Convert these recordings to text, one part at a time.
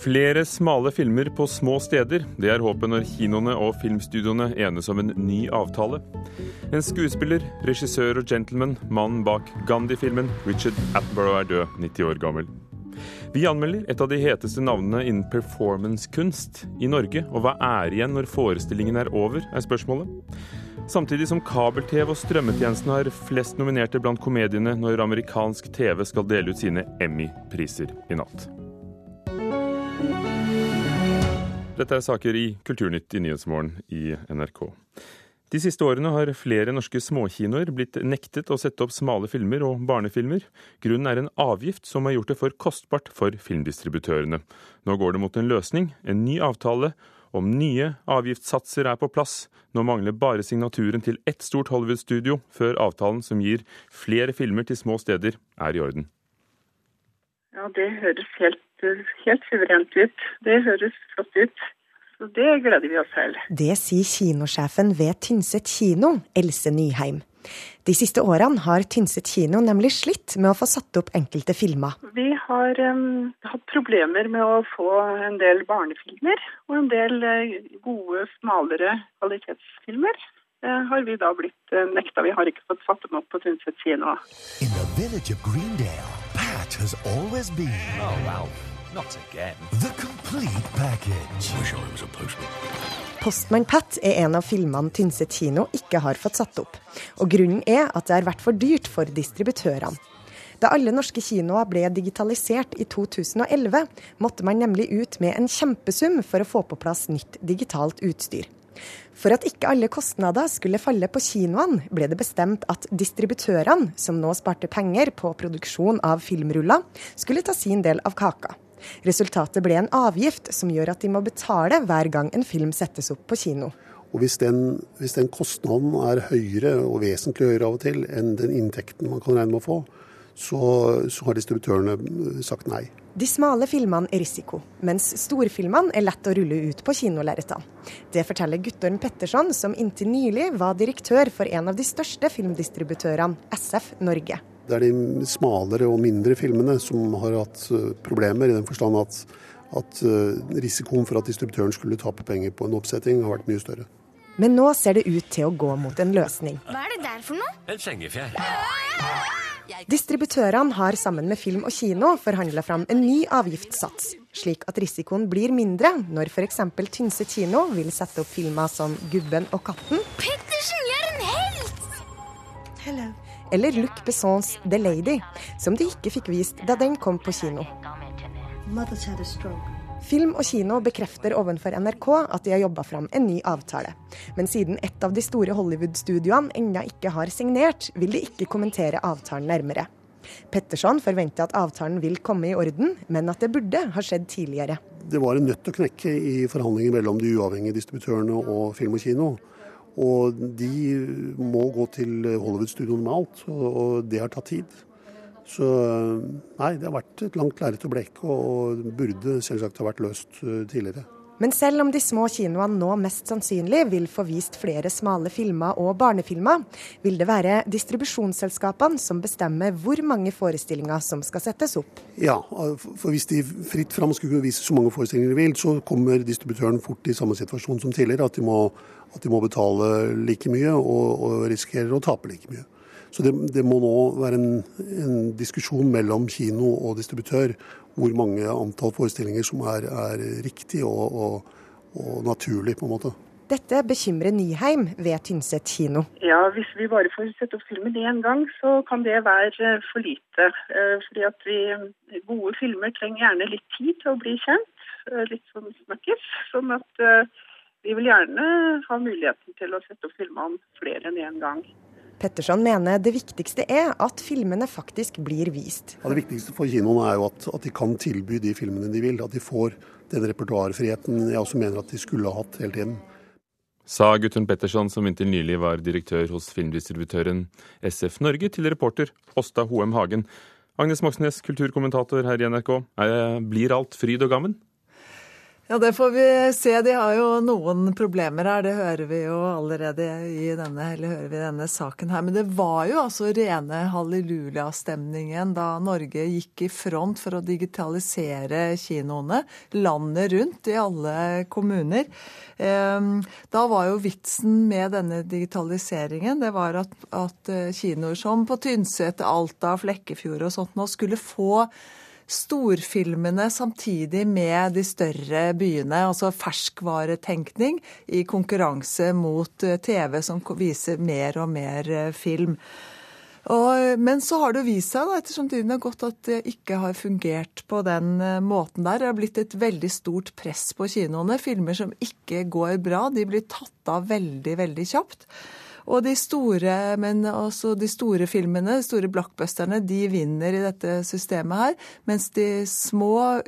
Flere smale filmer på små steder. Det er håpet når kinoene og filmstudioene enes om en ny avtale. En skuespiller, regissør og gentleman, mannen bak Gandhi-filmen, Richard Attenborough er død, 90 år gammel. Vi anmelder et av de heteste navnene innen performancekunst i Norge. Og hva er igjen når forestillingen er over, er spørsmålet. Samtidig som kabel-TV og strømmetjenesten har flest nominerte blant komediene når amerikansk TV skal dele ut sine Emmy-priser i natt. Dette er saker i Kulturnytt i Nyhetsmorgen i NRK. De siste årene har flere norske småkinoer blitt nektet å sette opp smale filmer og barnefilmer. Grunnen er en avgift som har gjort det for kostbart for filmdistributørene. Nå går det mot en løsning, en ny avtale. Om nye avgiftssatser er på plass. Nå mangler bare signaturen til ett stort Hollywood-studio før avtalen som gir flere filmer til små steder, er i orden. Ja, det høres helt helt suverent ut. Det høres flott ut. Så det gleder vi oss til. Det sier kinosjefen ved Tynset kino, Else Nyheim. De siste årene har Tynset kino nemlig slitt med å få satt opp enkelte filmer. Vi har um, hatt problemer med å få en del barnefilmer og en del uh, gode, smalere kvalitetsfilmer. Uh, har vi da blitt uh, nekta. Vi har ikke fått satt dem opp på Tynset kino. In the village of Greendale, Pat has always been. Oh, wow. Not again. The complete package. Wish I was a postman. Postman Pat er en av filmene Tynset kino ikke har fått satt opp. Og grunnen er at det har vært for dyrt for distributørene. Da alle norske kinoer ble digitalisert i 2011, måtte man nemlig ut med en kjempesum for å få på plass nytt digitalt utstyr. For at ikke alle kostnader skulle falle på kinoene, ble det bestemt at distributørene, som nå sparte penger på produksjon av filmruller, skulle ta sin del av kaka. Resultatet ble en avgift som gjør at de må betale hver gang en film settes opp på kino. Og hvis den, hvis den kostnaden er høyere, og vesentlig høyere av og til, enn den inntekten man kan regne med å få, så, så har distributørene sagt nei. De smale filmene er risiko, mens storfilmene er lett å rulle ut på kinolerretene. Det forteller Guttorm Petterson, som inntil nylig var direktør for en av de største filmdistributørene, SF Norge. Det er de smalere og mindre filmene som har hatt eh, problemer, i den forstand at, at eh, risikoen for at distributøren skulle tape penger på en oppsetting, har vært mye større. Men nå ser det ut til å gå mot en løsning. Hva er det der for noe? En sengefjær. Distributørene har sammen med Film og Kino forhandla fram en ny avgiftssats, slik at risikoen blir mindre når f.eks. Tynse kino vil sette opp filmer som Gubben og katten. Pettersen, jeg er en helt! Hello eller Luc Bessons The Lady, som de ikke fikk vist da den kom på kino. Film og kino bekrefter overfor NRK at de har jobba fram en ny avtale. Men siden et av de store Hollywood-studioene ennå ikke har signert, vil de ikke kommentere avtalen nærmere. Petterson forventer at avtalen vil komme i orden, men at det burde ha skjedd tidligere. Det var en nøtt å knekke i forhandlinger mellom de uavhengige distributørene og Film og Kino. Og de må gå til Hollywood-studioene med alt, og det har tatt tid. Så nei, det har vært et langt lerret å bleke, og burde selvsagt ha vært løst eh, tidligere. Men selv om de små kinoene nå mest sannsynlig vil få vist flere smale filmer og barnefilmer, vil det være distribusjonsselskapene som bestemmer hvor mange forestillinger som skal settes opp. Ja, for hvis de fritt fram skulle vise så mange forestillinger de vil, så kommer distributøren fort i samme situasjon som tidligere. At de må, at de må betale like mye og, og risikerer å tape like mye. Så det, det må nå være en, en, diskusjon mellom kino og distributør hvor mange antall forestillinger som er, er riktig og, og, og, naturlig, på en måte. Dette bekymrer Nyheim ved Tynset kino. Ja, Hvis vi bare får sette opp filmen én gang, så kan det være for lite. Eh, fordi at vi, Gode filmer trenger gjerne litt tid til å bli kjent. Eh, litt sånn snakkes. Sånn at eh, vi vil gjerne ha muligheten til å sette opp filmene flere enn én gang. Petterson mener det viktigste er at filmene faktisk blir vist. Ja, det viktigste for kinoene er jo at, at, de kan tilby de filmene de vil. At de får den repertoarfriheten jeg også mener at de skulle ha hatt hele tiden. Sa Guttorm Petterson, som inntil nylig var direktør hos filmdistributøren SF Norge, til reporter Åsta Hoem Hagen. Agnes Moxnes, kulturkommentator her i NRK. Blir alt fryd og gammen? Ja, det får vi se. De har jo noen problemer her. Det hører vi jo allerede i denne, i denne saken her. Men det var jo altså rene hallelujastemningen da Norge gikk i front for å digitalisere kinoene landet rundt i alle kommuner. Ehm, da var jo vitsen med denne digitaliseringen det var at, at kinoer som på Tynset, Alta, Flekkefjord og sånt nå skulle få storfilmene samtidig med de større byene. Altså ferskvaretenkning i konkurranse mot eh, TV, som viser mer og mer eh, film. Og, men så har det vist seg, da, ettersom tiden har gått, at det ikke har fungert på den eh, måten der. Det har blitt et veldig stort press på kinoene. Filmer som ikke går bra, de blir tatt av veldig, veldig kjapt. Og de store, men også de store filmene, de store blockbusterne, de vinner i dette systemet her. Mens de små,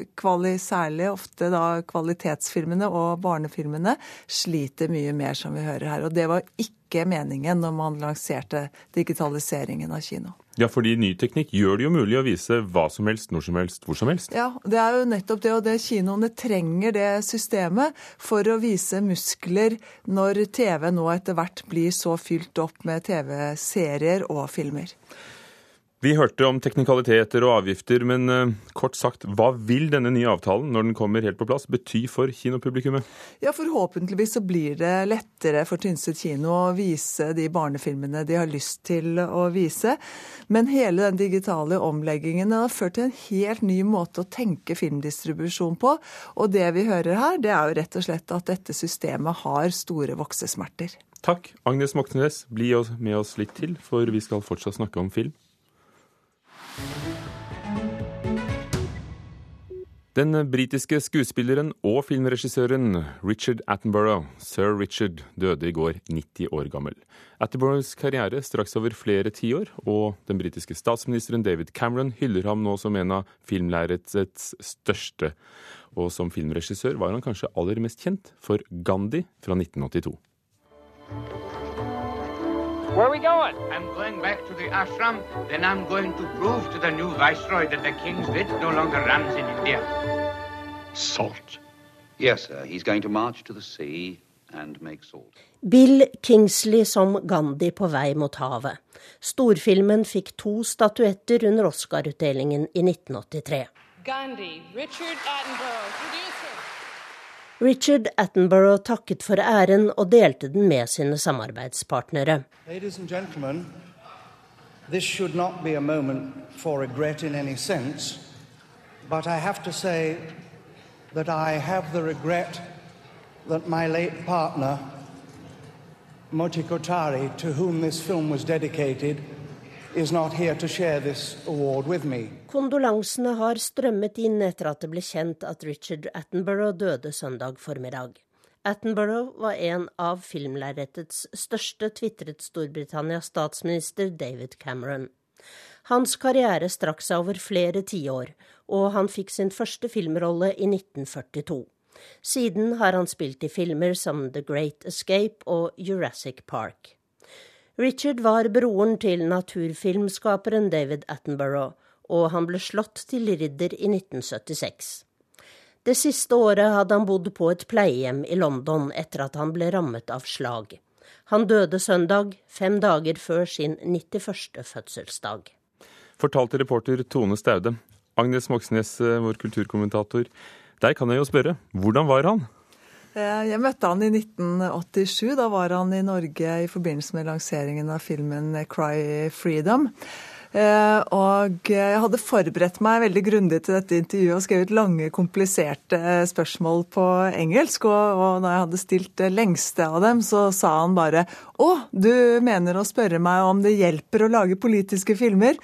særlig ofte da kvalitetsfilmene og barnefilmene, sliter mye mer, som vi hører her. Og det var ikke meningen når man lanserte digitaliseringen av kino. Ja, fordi ny teknikk gjør det jo mulig å vise hva som helst, når som helst, hvor som helst. Ja, det er jo nettopp det. Og det kinoene trenger det systemet for å vise muskler når TV nå etter hvert blir så fylt opp med TV-serier og filmer. Vi hørte om teknikaliteter og avgifter, men uh, kort sagt, hva vil denne nye avtalen, når den kommer helt på plass, bety for kinopublikummet? Ja, Forhåpentligvis så blir det lettere for Tynset kino å vise de barnefilmene de har lyst til å vise. Men hele den digitale omleggingen har ført til en helt ny måte å tenke filmdistribusjon på. Og det vi hører her, det er jo rett og slett at dette systemet har store voksesmerter. Takk, Agnes Moxnes. Bli med oss litt til, for vi skal fortsatt snakke om film. Den britiske skuespilleren og filmregissøren Richard Attenborough, sir Richard, døde i går 90 år gammel. Attenboroughs karriere straks over flere tiår, og den britiske statsministeren David Cameron hyller ham nå som en av filmlerretets største. Og som filmregissør var han kanskje aller mest kjent for Gandhi fra 1982. Where are we going? I'm going back to the ashram. Then I'm going to prove to the new viceroy that the king's writ no longer runs in India. Salt? Yes, sir. He's going to march to the sea and make salt. Bill Kingsley som Gandhi på vei mot havet. Storfilmen fikk to statuetter under Oscar-utdelingen i 1983. Gandhi, Richard Attenborough, producer. Richard Attenborough takket for æren og delte den med sine samarbeidspartnere. This should not be a moment for regret in any sense, but I have to say that I have the regret that my late partner, Moti Kotari, to whom this film was dedicated, Kondolansene har strømmet inn etter at det ble kjent at Richard Attenborough døde søndag formiddag. Attenborough var en av filmlerretets største, tvitret Storbritannias statsminister David Cameron. Hans karriere strakk seg over flere tiår, og han fikk sin første filmrolle i 1942. Siden har han spilt i filmer som The Great Escape og Jurassic Park. Richard var broren til naturfilmskaperen David Attenborough, og han ble slått til ridder i 1976. Det siste året hadde han bodd på et pleiehjem i London etter at han ble rammet av slag. Han døde søndag, fem dager før sin 91. fødselsdag. Fortalte reporter Tone Staude. Agnes Moxnes, eh, vår kulturkommentator. Der kan jeg jo spørre, hvordan var han? Eh, jeg møtte han i 1987. Da var han i Norge i forbindelse med lanseringen av filmen 'Cry Freedom'. Eh, og jeg hadde forberedt meg veldig grundig til dette intervjuet og skrevet lange, kompliserte eh, spørsmål på engelsk. Og, da jeg hadde stilt det lengste av dem, så sa han bare å, du mener å spørre meg om det hjelper å lage politiske filmer?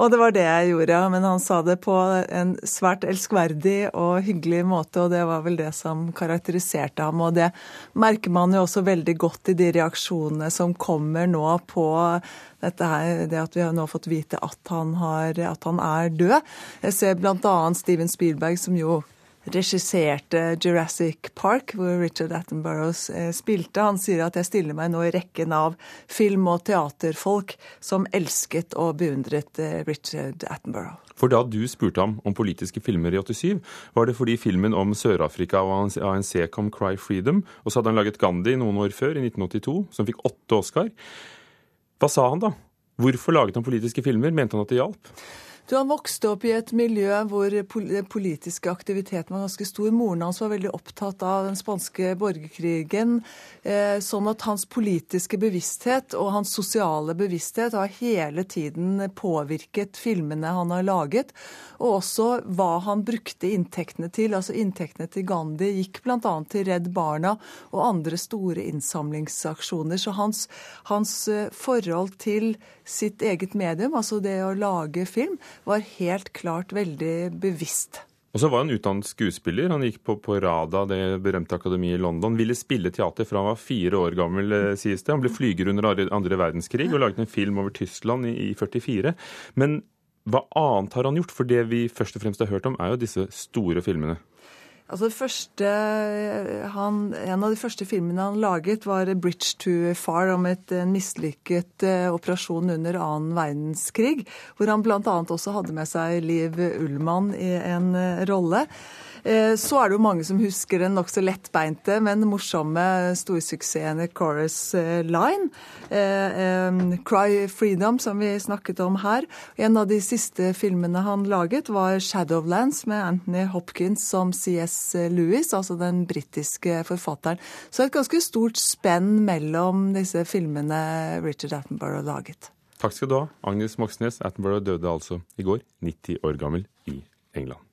Og det var det jeg gjorde, men han sa det på en svært elskverdig og hyggelig måte, og det var vel det som karakteriserte ham. Og det merker man jo også veldig godt i de reaksjonene som kommer nå på dette her, det at vi har nå fått vite at han, har, at han er død. Jeg ser bl.a. Steven Spielberg, som jo regisserte Jurassic Park, hvor Richard Attenborough eh, spilte. Han sier at jeg stiller meg nå i rekken av film- og teaterfolk som elsket og beundret eh, Richard Attenborough. For da du spurte ham om politiske filmer i 87, var det fordi filmen om Sør-Afrika og ANC kom Cry Freedom, og så hadde han laget Gandhi noen år før, i 1982, som fikk åtte Oscar. Hva sa han da? Hvorfor laget han politiske filmer? Mente han at det hjalp? Du, Han vokste opp i et miljø hvor den politiske aktiviteten var ganske stor. Moren hans var veldig opptatt av den spanske borgerkrigen. Eh, sånn at hans politiske bevissthet og hans sosiale bevissthet har hele tiden påvirket filmene han har laget. Og også hva han brukte inntektene til. Altså Inntektene til Gandhi gikk bl.a. til Redd Barna og andre store innsamlingsaksjoner. Så hans, hans eh, forhold til sitt eget medium, altså det å lage film, var helt klart veldig bevisst. Og så var han utdannet skuespiller. Han gikk på, på Rada, det berømte akademiet i London. Ville spille teater fra han var fire år gammel, eh, sies det. Han ble flyger under andre verdenskrig og laget en film over Tyskland i, i 44. Men hva annet har han gjort? For det vi først og fremst har hørt om, er jo disse store filmene. Altså første, han, En av de første filmene han laget, var 'Bridge to Far', om et, en mislykket uh, operasjon under annen verdenskrig. Hvor han bl.a. også hadde med seg Liv Ullmann i en rolle. Eh, så er det jo mange som husker den nokså lettbeinte, men morsomme storsuksessen Chorus eh, Line. Eh, Cry Freedom, som vi snakket om her. En av de siste filmene han laget, var Shadowlands med Anthony Hopkins som CS Lewis, altså den britiske forfatteren. Så et ganske stort spenn mellom disse filmene Richard Attenborough laget. Takk skal du ha, Agnes Moxnes. Attenborough døde altså i går, 90 år gammel, i England.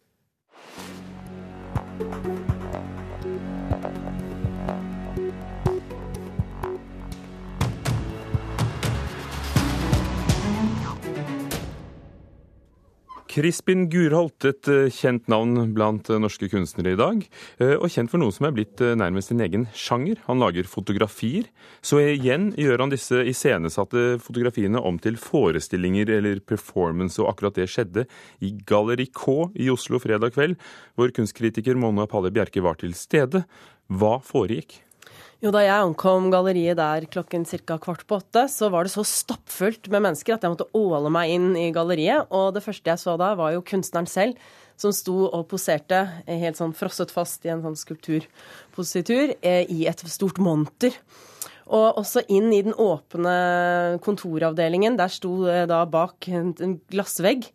Crispin Gurholt, et eh, kjent navn blant eh, norske kunstnere i dag. Eh, og kjent for noe som er blitt nærmest sin egen sjanger. Han lager fotografier. Så igjen gjør han disse iscenesatte fotografiene om til forestillinger eller performance, og akkurat det skjedde i Galleri K i Oslo fredag kveld, hvor kunstkritiker Mona Palle Bjerke var til stede. Hva foregikk? Jo, Da jeg ankom galleriet der klokken ca. kvart på åtte, så var det så stappfullt med mennesker at jeg måtte åle meg inn i galleriet. Og det første jeg så da, var jo kunstneren selv, som sto og poserte helt sånn frosset fast i en sånn skulpturpositur eh, i et stort monter. Og også inn i den åpne kontoravdelingen. Der sto eh, da bak en glassvegg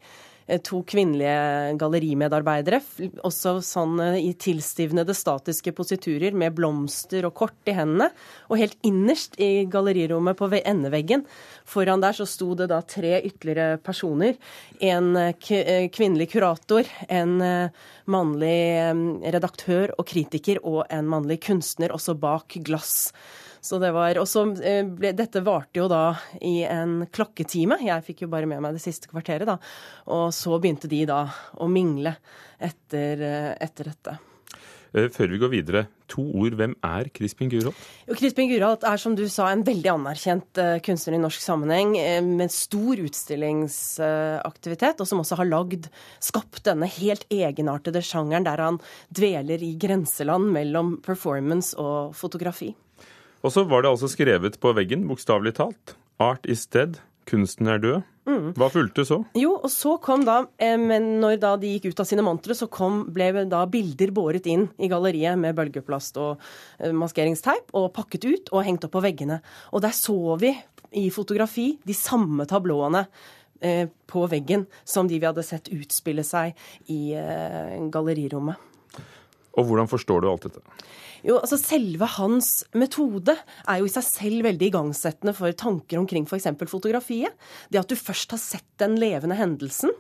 to kvinnelige gallerimedarbeidere. Også sånn eh, i tilstivnede statiske positurer med blomster og kort i hendene. Og helt innerst i gallerirommet på endeveggen, foran der så sto det da tre ytterligere personer. En eh, kvinnelig kurator, en mannlig redaktør og kritiker og en mannlig kunstner, også bak glass. Så det var, og så eh, ble, Dette varte jo da i en klokketime. Jeg fikk jo bare med meg det siste kvarteret, da. Og så begynte de da å mingle etter, eh, etter dette. Eh, før vi går videre, to ord. Hvem er Crispin Gurholt? Jo, Crispin Gurholt er som du sa en veldig anerkjent kunstner i norsk sammenheng, med stor utstillingsaktivitet, og som også har lagd, skapt denne helt egenartede sjangeren der han dveler i grenseland mellom performance og fotografi. Og så var det altså skrevet på veggen, bokstavelig talt. Art is dead. Kunsten er død. Mm. Hva fulgte så? Jo, og så kom da, eh, men når da de gikk ut av sine mantre, så kom, ble da bilder båret inn i galleriet med bølgeplast og eh, maskeringsteip, og pakket ut og hengt opp på veggene. Og der så vi i fotografi de samme tablåene eh, på veggen som de vi hadde sett utspille seg i gallerirommet. Og hvordan forstår du alt dette? Jo, altså Selve hans metode er jo i seg selv veldig igangsettende for tanker omkring f.eks. fotografiet. Det at du først har sett den levende hendelsen,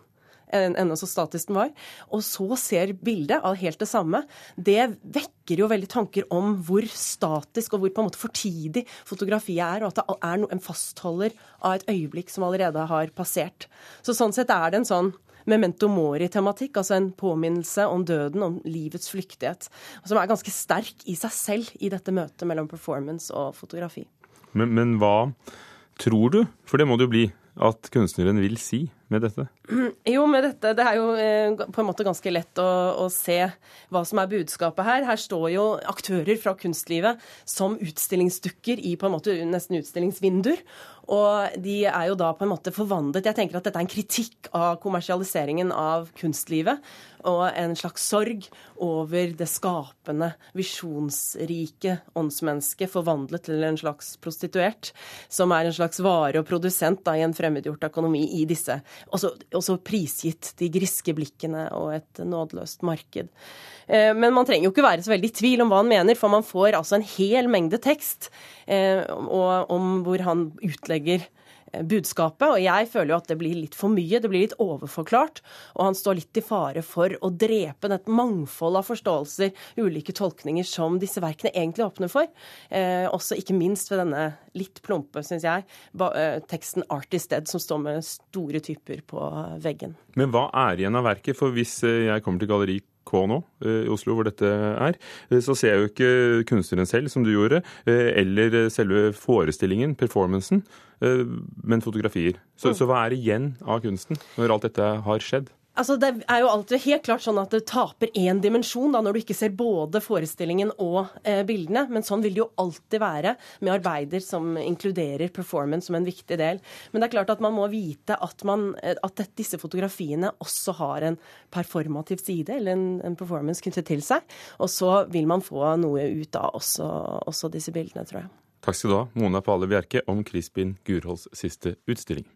ennå så statisk den var, og så ser bildet av helt det samme, det vekker jo veldig tanker om hvor statisk og hvor på en måte fortidig fotografiet er, og at det er en fastholder av et øyeblikk som allerede har passert. Så sånn sett er det en sånn memento mori-tematikk, altså en påminnelse om døden, om livets flyktighet, som er ganske sterk i seg selv i dette møtet mellom performance og fotografi. Men, men hva tror du, for det må det jo bli, at kunstneren vil si med dette? Jo, med dette Det er jo eh, på en måte ganske lett å, å, se hva som er budskapet her. Her står jo aktører fra kunstlivet som utstillingsdukker i på en måte nesten utstillingsvinduer. Og de er jo da på en måte forvandlet. Jeg tenker at dette er en kritikk av kommersialiseringen av kunstlivet. Og en slags sorg over det skapende, visjonsrike åndsmennesket forvandlet til en slags prostituert. Som er en slags vare og produsent da, i en fremmedgjort økonomi i disse. Også, også prisgitt de griske blikkene og et nådeløst marked. Eh, men man trenger jo ikke være så veldig i tvil om hva han mener, for man får altså en hel mengde tekst eh, om hvor han utlegger budskapet. Og jeg føler jo at det blir litt for mye, det blir litt overforklart. Og han står litt i fare for å drepe et mangfold av forståelser, ulike tolkninger, som disse verkene egentlig åpner for. Eh, også ikke minst ved denne litt plumpe, syns jeg, teksten 'Art is Dead', som står med store typer på veggen. Men hva er igjen av verket? For hvis jeg kommer til galleri K nå, eh, i Oslo, hvor dette er, eh, så ser jeg jo ikke kunstneren selv, som du gjorde, eh, eller selve forestillingen, performancen, men fotografier. Så, mm. så hva er igjen av kunsten når alt dette har skjedd? Altså, det er jo alltid helt klart sånn at det taper én dimensjon da, når du ikke ser både forestillingen og eh, bildene. Men sånn vil det jo alltid være med arbeider som inkluderer performance som en viktig del. Men det er klart at man må vite at, man, eh, at disse fotografiene også har en performativ side, eller en, en, performance knyttet til seg. Og så vil man få noe ut av også, også disse bildene, tror jeg. Takk skal du ha, Mona Pale Bjerke, om Crispin Gurholds siste utstilling.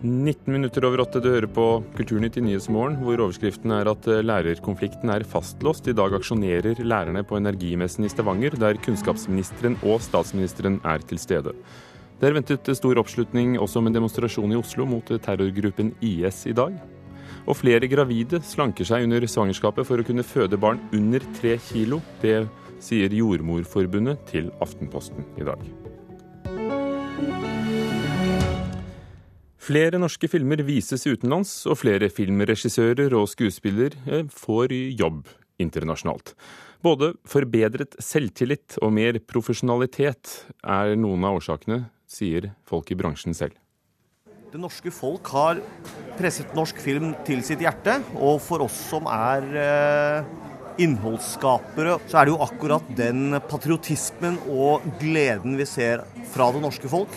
19 minutter over åtte, du hører på Kulturnytt i Nyhetsmorgen, hvor overskriften er at eh, lærerkonflikten er fastlåst. I dag aksjonerer lærerne på Energimessen i Stavanger, der kunnskapsministeren og statsministeren er til stede. Det er ventet stor oppslutning også med demonstrasjon i Oslo mot terrorgruppen IS i dag. Og flere gravide slanker seg under svangerskapet for å kunne føde barn under tre kilo. Det sier Jordmorforbundet til Aftenposten i dag. Flere norske filmer vises utenlands, og flere filmregissører og skuespillere får jobb internasjonalt. Både forbedret selvtillit og mer profesjonalitet er noen av årsakene, sier folk i bransjen selv. Det norske folk har presset norsk film til sitt hjerte, og for oss som er eh, innholdsskapere, så er det jo akkurat den patriotismen og gleden vi ser fra det norske folk,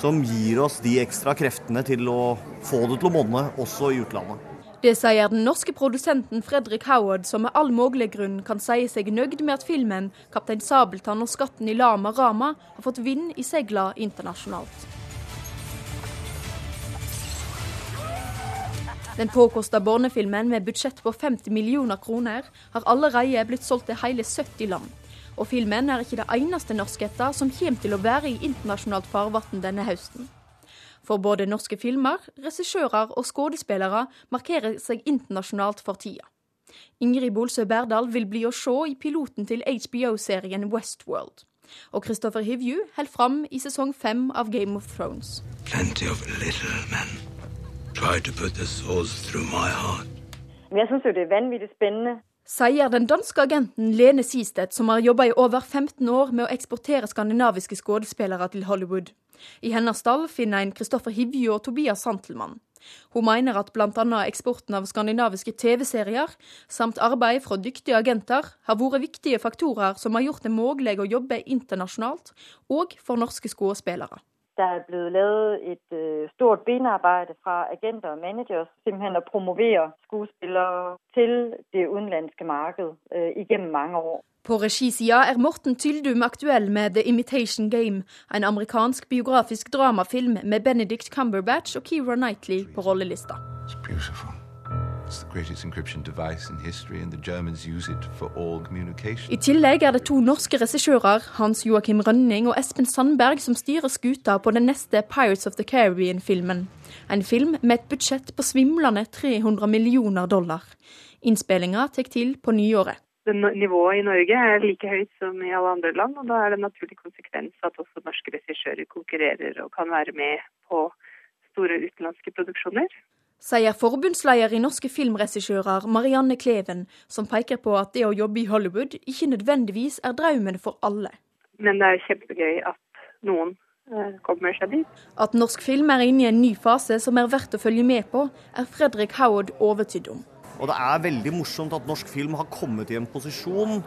som gir oss de ekstra kreftene til å få det til å monne også i utlandet. Det sier den norske produsenten Fredrik Howard, som med all mulig grunn kan si seg nøyd med at filmen 'Kaptein Sabeltann og skatten i Lama Rama' har fått vind i seila internasjonalt. Den påkosta barnefilmen med budsjett på 50 millioner kroner har allerede blitt solgt til hele 70 land. Og filmen er ikke det eneste norsketta som kommer til å være i internasjonalt farvann denne høsten. For både norske filmer, regissører og skuespillere markerer seg internasjonalt for tida. Ingrid Bolsø Berdal vil bli å se i piloten til HBO-serien Westworld. Og Christopher Hivju holder fram i sesong fem av Game of Thrones. Plenty of little men try to put their swords through my heart. Jeg syns jo det er vanvittig spennende sier den danske agenten Lene Sisted, som har jobba i over 15 år med å eksportere skandinaviske skuespillere til Hollywood. I hennes stall finner en Kristoffer Hivju og Tobias Santelmann. Hun mener at bl.a. eksporten av skandinaviske TV-serier, samt arbeid fra dyktige agenter, har vært viktige faktorer som har gjort det mulig å jobbe internasjonalt, og for norske skuespillere. Der er blevet lavet et øh, stort benarbejde fra agenter og managers, simpelthen at promovere skuespillere til det udenlandske marked øh, igennem mange år. På regisida er Morten Tyldum aktuell med The Imitation Game, en amerikansk biografisk dramafilm med Benedict Cumberbatch og Keira Knightley på rollelista. It's beautiful. I tillegg er det to norske regissører, Hans Joakim Rønning og Espen Sandberg, som styrer skuta på den neste Pirates of the Caribbean-filmen. En film med et budsjett på svimlende 300 millioner dollar. Innspillinga tar til på nyåret. Nivået i Norge er like høyt som i alle andre land, og da er det en naturlig konsekvens at også norske regissører konkurrerer og kan være med på store utenlandske produksjoner sier forbundsleder i Norske filmregissører Marianne Kleven, som peker på at det å jobbe i Hollywood ikke nødvendigvis er drømmen for alle. Men det er kjempegøy at noen kommer seg dit. At norsk film er inne i en ny fase som er verdt å følge med på, er Fredrik Howard overtydd om. Og det er veldig morsomt at norsk film har kommet i en posisjon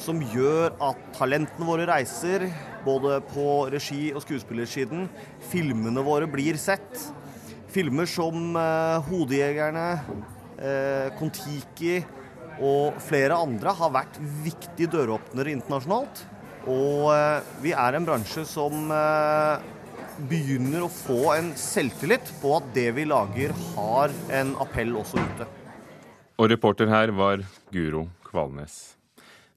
som gjør at talentene våre reiser, både på regi- og skuespillersiden. Filmene våre blir sett. Filmer som eh, 'Hodejegerne', eh, 'Kon-Tiki' og flere andre har vært viktige døråpnere internasjonalt. Og eh, vi er en bransje som eh, begynner å få en selvtillit på at det vi lager, har en appell også ute. Og reporter her var Guro Kvalnes.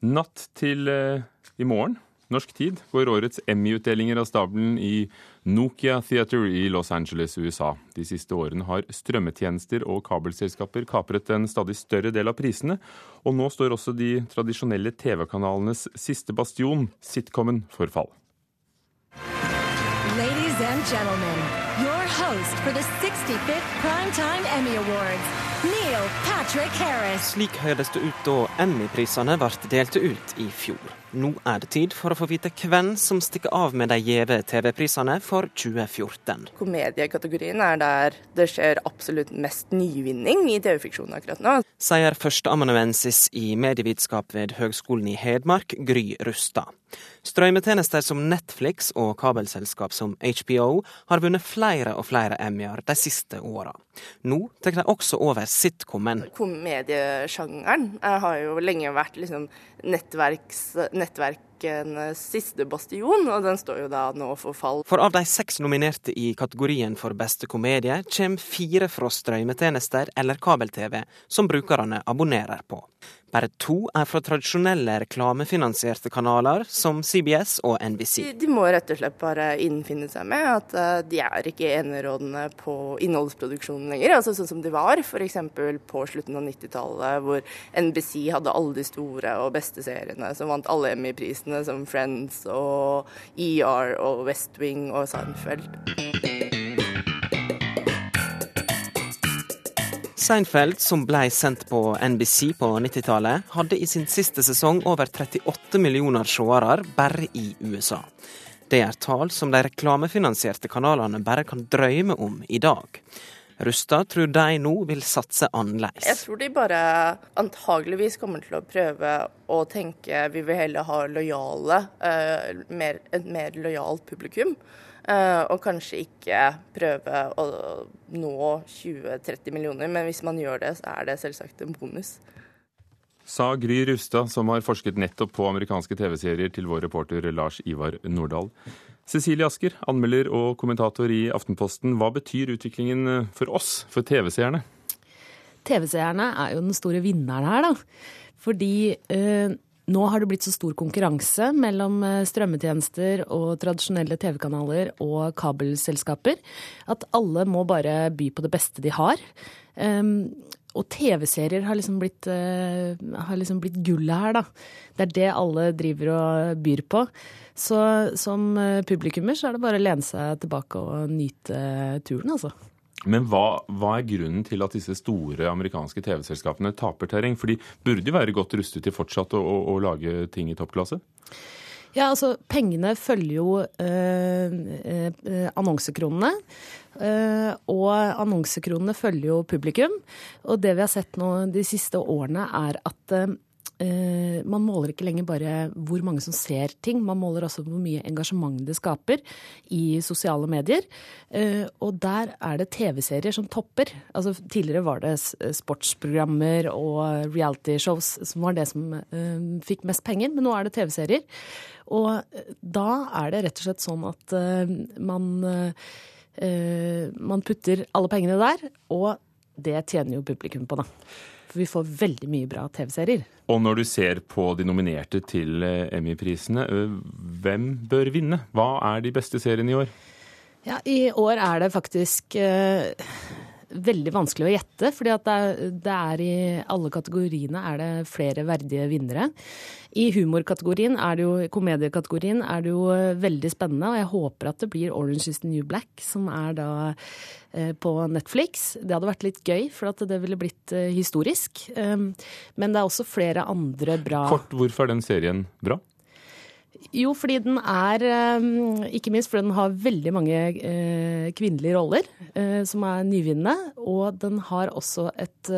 Natt til eh, i morgen, norsk tid, går årets Emmy-utdelinger av stabelen i Nokia Theater i Los Angeles, USA. De siste årene har strømmetjenester og kabelselskaper kapret en stadig større del av prisene, og nå står også de tradisjonelle TV-kanalenes siste bastion, sitcomen, for fall. Ladies and gentlemen, your host for the 65th Primetime Emmy Awards, Neil. Slik høres det ut da Emmy-prisene ble delt ut i fjor. Nå er det tid for å få vite hvem som stikker av med de gjeve TV-prisene for 2014. Komediekategorien er der det skjer absolutt mest nyvinning i TV-fiksjonen akkurat nå. Sier førsteamanuensis i medievitenskap ved Høgskolen i Hedmark, Gry Rustad. Strømmetjenester som Netflix og kabelselskap som HBO har vunnet flere og flere Emmy-er de siste åra. Nå tar de også over sitcomen. Komediesjangeren har jo lenge vært liksom nettverks, nettverkenes siste bastion, og den står jo da nå for fall. For av de seks nominerte i kategorien for beste komedie, kommer fire fra strømmetjenester eller kabel-TV som brukerne abonnerer på. Bare to er fra tradisjonelle reklamefinansierte kanaler som CBS og NBC. De, de må rett og slett bare innfinne seg med at uh, de er ikke enerådende på innholdsproduksjonen lenger, altså sånn som de var f.eks. på slutten av 90-tallet, hvor NBC hadde alle de store og beste seriene som vant alle Emmy-prisene, som Friends og ER og West Wing og Seinfeld. Seinfeld, som ble sendt på NBC på 90-tallet, hadde i sin siste sesong over 38 millioner seere bare i USA. Det er tall som de reklamefinansierte kanalene bare kan drømme om i dag. Rustad tror de nå vil satse annerledes. Jeg tror de bare antageligvis kommer til å prøve å tenke vi vil heller ha lojale, uh, mer, et mer lojalt publikum. Uh, og kanskje ikke prøve å nå 20-30 millioner, men hvis man gjør det, så er det selvsagt en bonus. Sa Gry Rustad, som har forsket nettopp på amerikanske TV-serier, til vår reporter Lars Ivar Nordahl. Cecilie Asker, anmelder og kommentator i Aftenposten. Hva betyr utviklingen for oss, for TV-seerne? TV-seerne er jo den store vinneren her, da. Fordi eh, nå har det blitt så stor konkurranse mellom eh, strømmetjenester og tradisjonelle TV-kanaler og kabelselskaper at alle må bare by på det beste de har. Um, og TV-serier har liksom uh, har liksom blitt gullet her, da. Det er det alle driver og byr på. Så som eh, publikummer så er det bare å lene seg tilbake og nyte turen, altså. Men hva, hva, er grunnen til at disse store amerikanske TV-selskapene taper terreng? For de burde jo være godt rustet til fortsatt å, å, å lage ting i toppklasse? Ja, altså pengene følger jo øh, øh, annonsekronene. Øh, og annonsekronene følger jo publikum. Og det vi har sett nå de siste årene, er at Uh, man måler ikke lenger bare hvor mange som ser ting, man måler også hvor mye engasjement det skaper i sosiale medier. Uh, og der er det TV-serier som topper. Altså, tidligere var det sportsprogrammer og realityshows som var det som fikk mest penger, men nå er det TV-serier. Og da er det rett og slett sånn at man, man putter alle pengene der, og det tjener jo publikum på, da. For vi får veldig mye bra TV-serier. Og når du ser på de nominerte til eh, Emmy-prisene, hvem bør vinne? Hva er de beste seriene i år? Ja, I år er det faktisk eh, veldig vanskelig å gjette. fordi det det er i alle kategoriene er det flere verdige vinnere. I humorkategorien, er det jo, komediekategorien, er det jo veldig spennende. Og jeg håper at det blir Orange is the New Black, som er da eh, på Netflix. Det hadde vært litt gøy, for at det ville blitt eh, historisk. Um, men det er også flere andre bra Kort, hvorfor er den serien bra? Jo, fordi den er Ikke minst fordi den har veldig mange kvinnelige roller som er nyvinnende. Og den har også et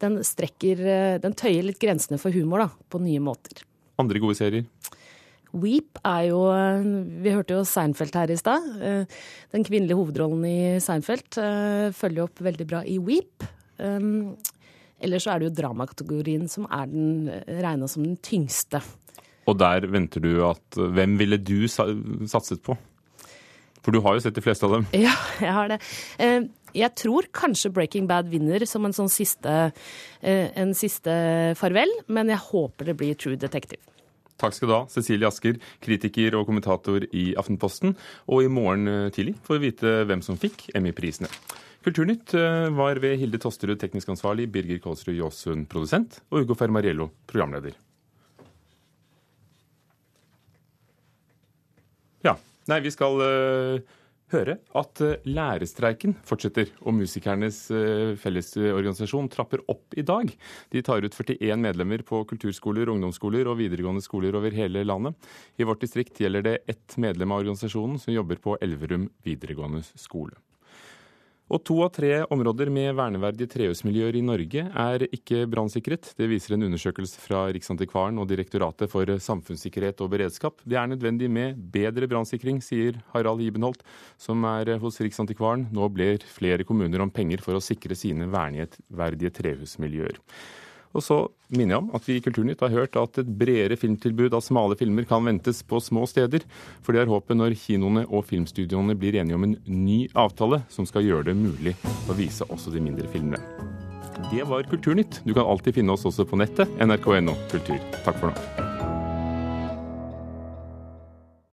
Den strekker Den tøyer litt grensene for humor da, på nye måter. Andre gode serier? Weep er jo Vi hørte jo Seinfeld her i stad. Den kvinnelige hovedrollen i Seinfeld følger opp veldig bra i Weep. Eller så er det jo dramakategorien som er den regna som den tyngste. Og der venter du at Hvem ville du satset på? For du har jo sett de fleste av dem. Ja, jeg har det. Jeg tror kanskje Breaking Bad vinner som en sånn siste, en siste farvel, men jeg håper det blir True Detective. Takk skal du ha, Cecilie Asker, kritiker og kommentator i Aftenposten. Og i morgen tidlig får vi vite hvem som fikk Emmy-prisene. Kulturnytt var ved Hilde Tosterud teknisk ansvarlig, Birger Kålsrud Jåsund produsent og Ugo Fermariello programleder. Ja. Nei, vi skal uh, høre at uh, lærerstreiken fortsetter, og Musikernes uh, Fellesorganisasjon trapper opp i dag. De tar ut 41 medlemmer på kulturskoler, ungdomsskoler og videregående skoler over hele landet. I vårt distrikt gjelder det ett medlem av organisasjonen som jobber på Elverum videregående skole. Og to av tre områder med verneverdige trehusmiljøer i Norge er ikke brannsikret. Det viser en undersøkelse fra Riksantikvaren og Direktoratet for samfunnssikkerhet og beredskap. Det er nødvendig med bedre brannsikring, sier Harald Hibenholt, som er hos Riksantikvaren. Nå blir flere kommuner om penger for å sikre sine verneverdige trehusmiljøer. Og så minner jeg om at vi i Kulturnytt har hørt at et bredere filmtilbud av smale filmer kan ventes på små steder. For det er håpet når kinoene og filmstudioene blir enige om en ny avtale som skal gjøre det mulig å vise også de mindre filmene. Det var Kulturnytt. Du kan alltid finne oss også på nettet. nrk.no kultur. Takk for nå.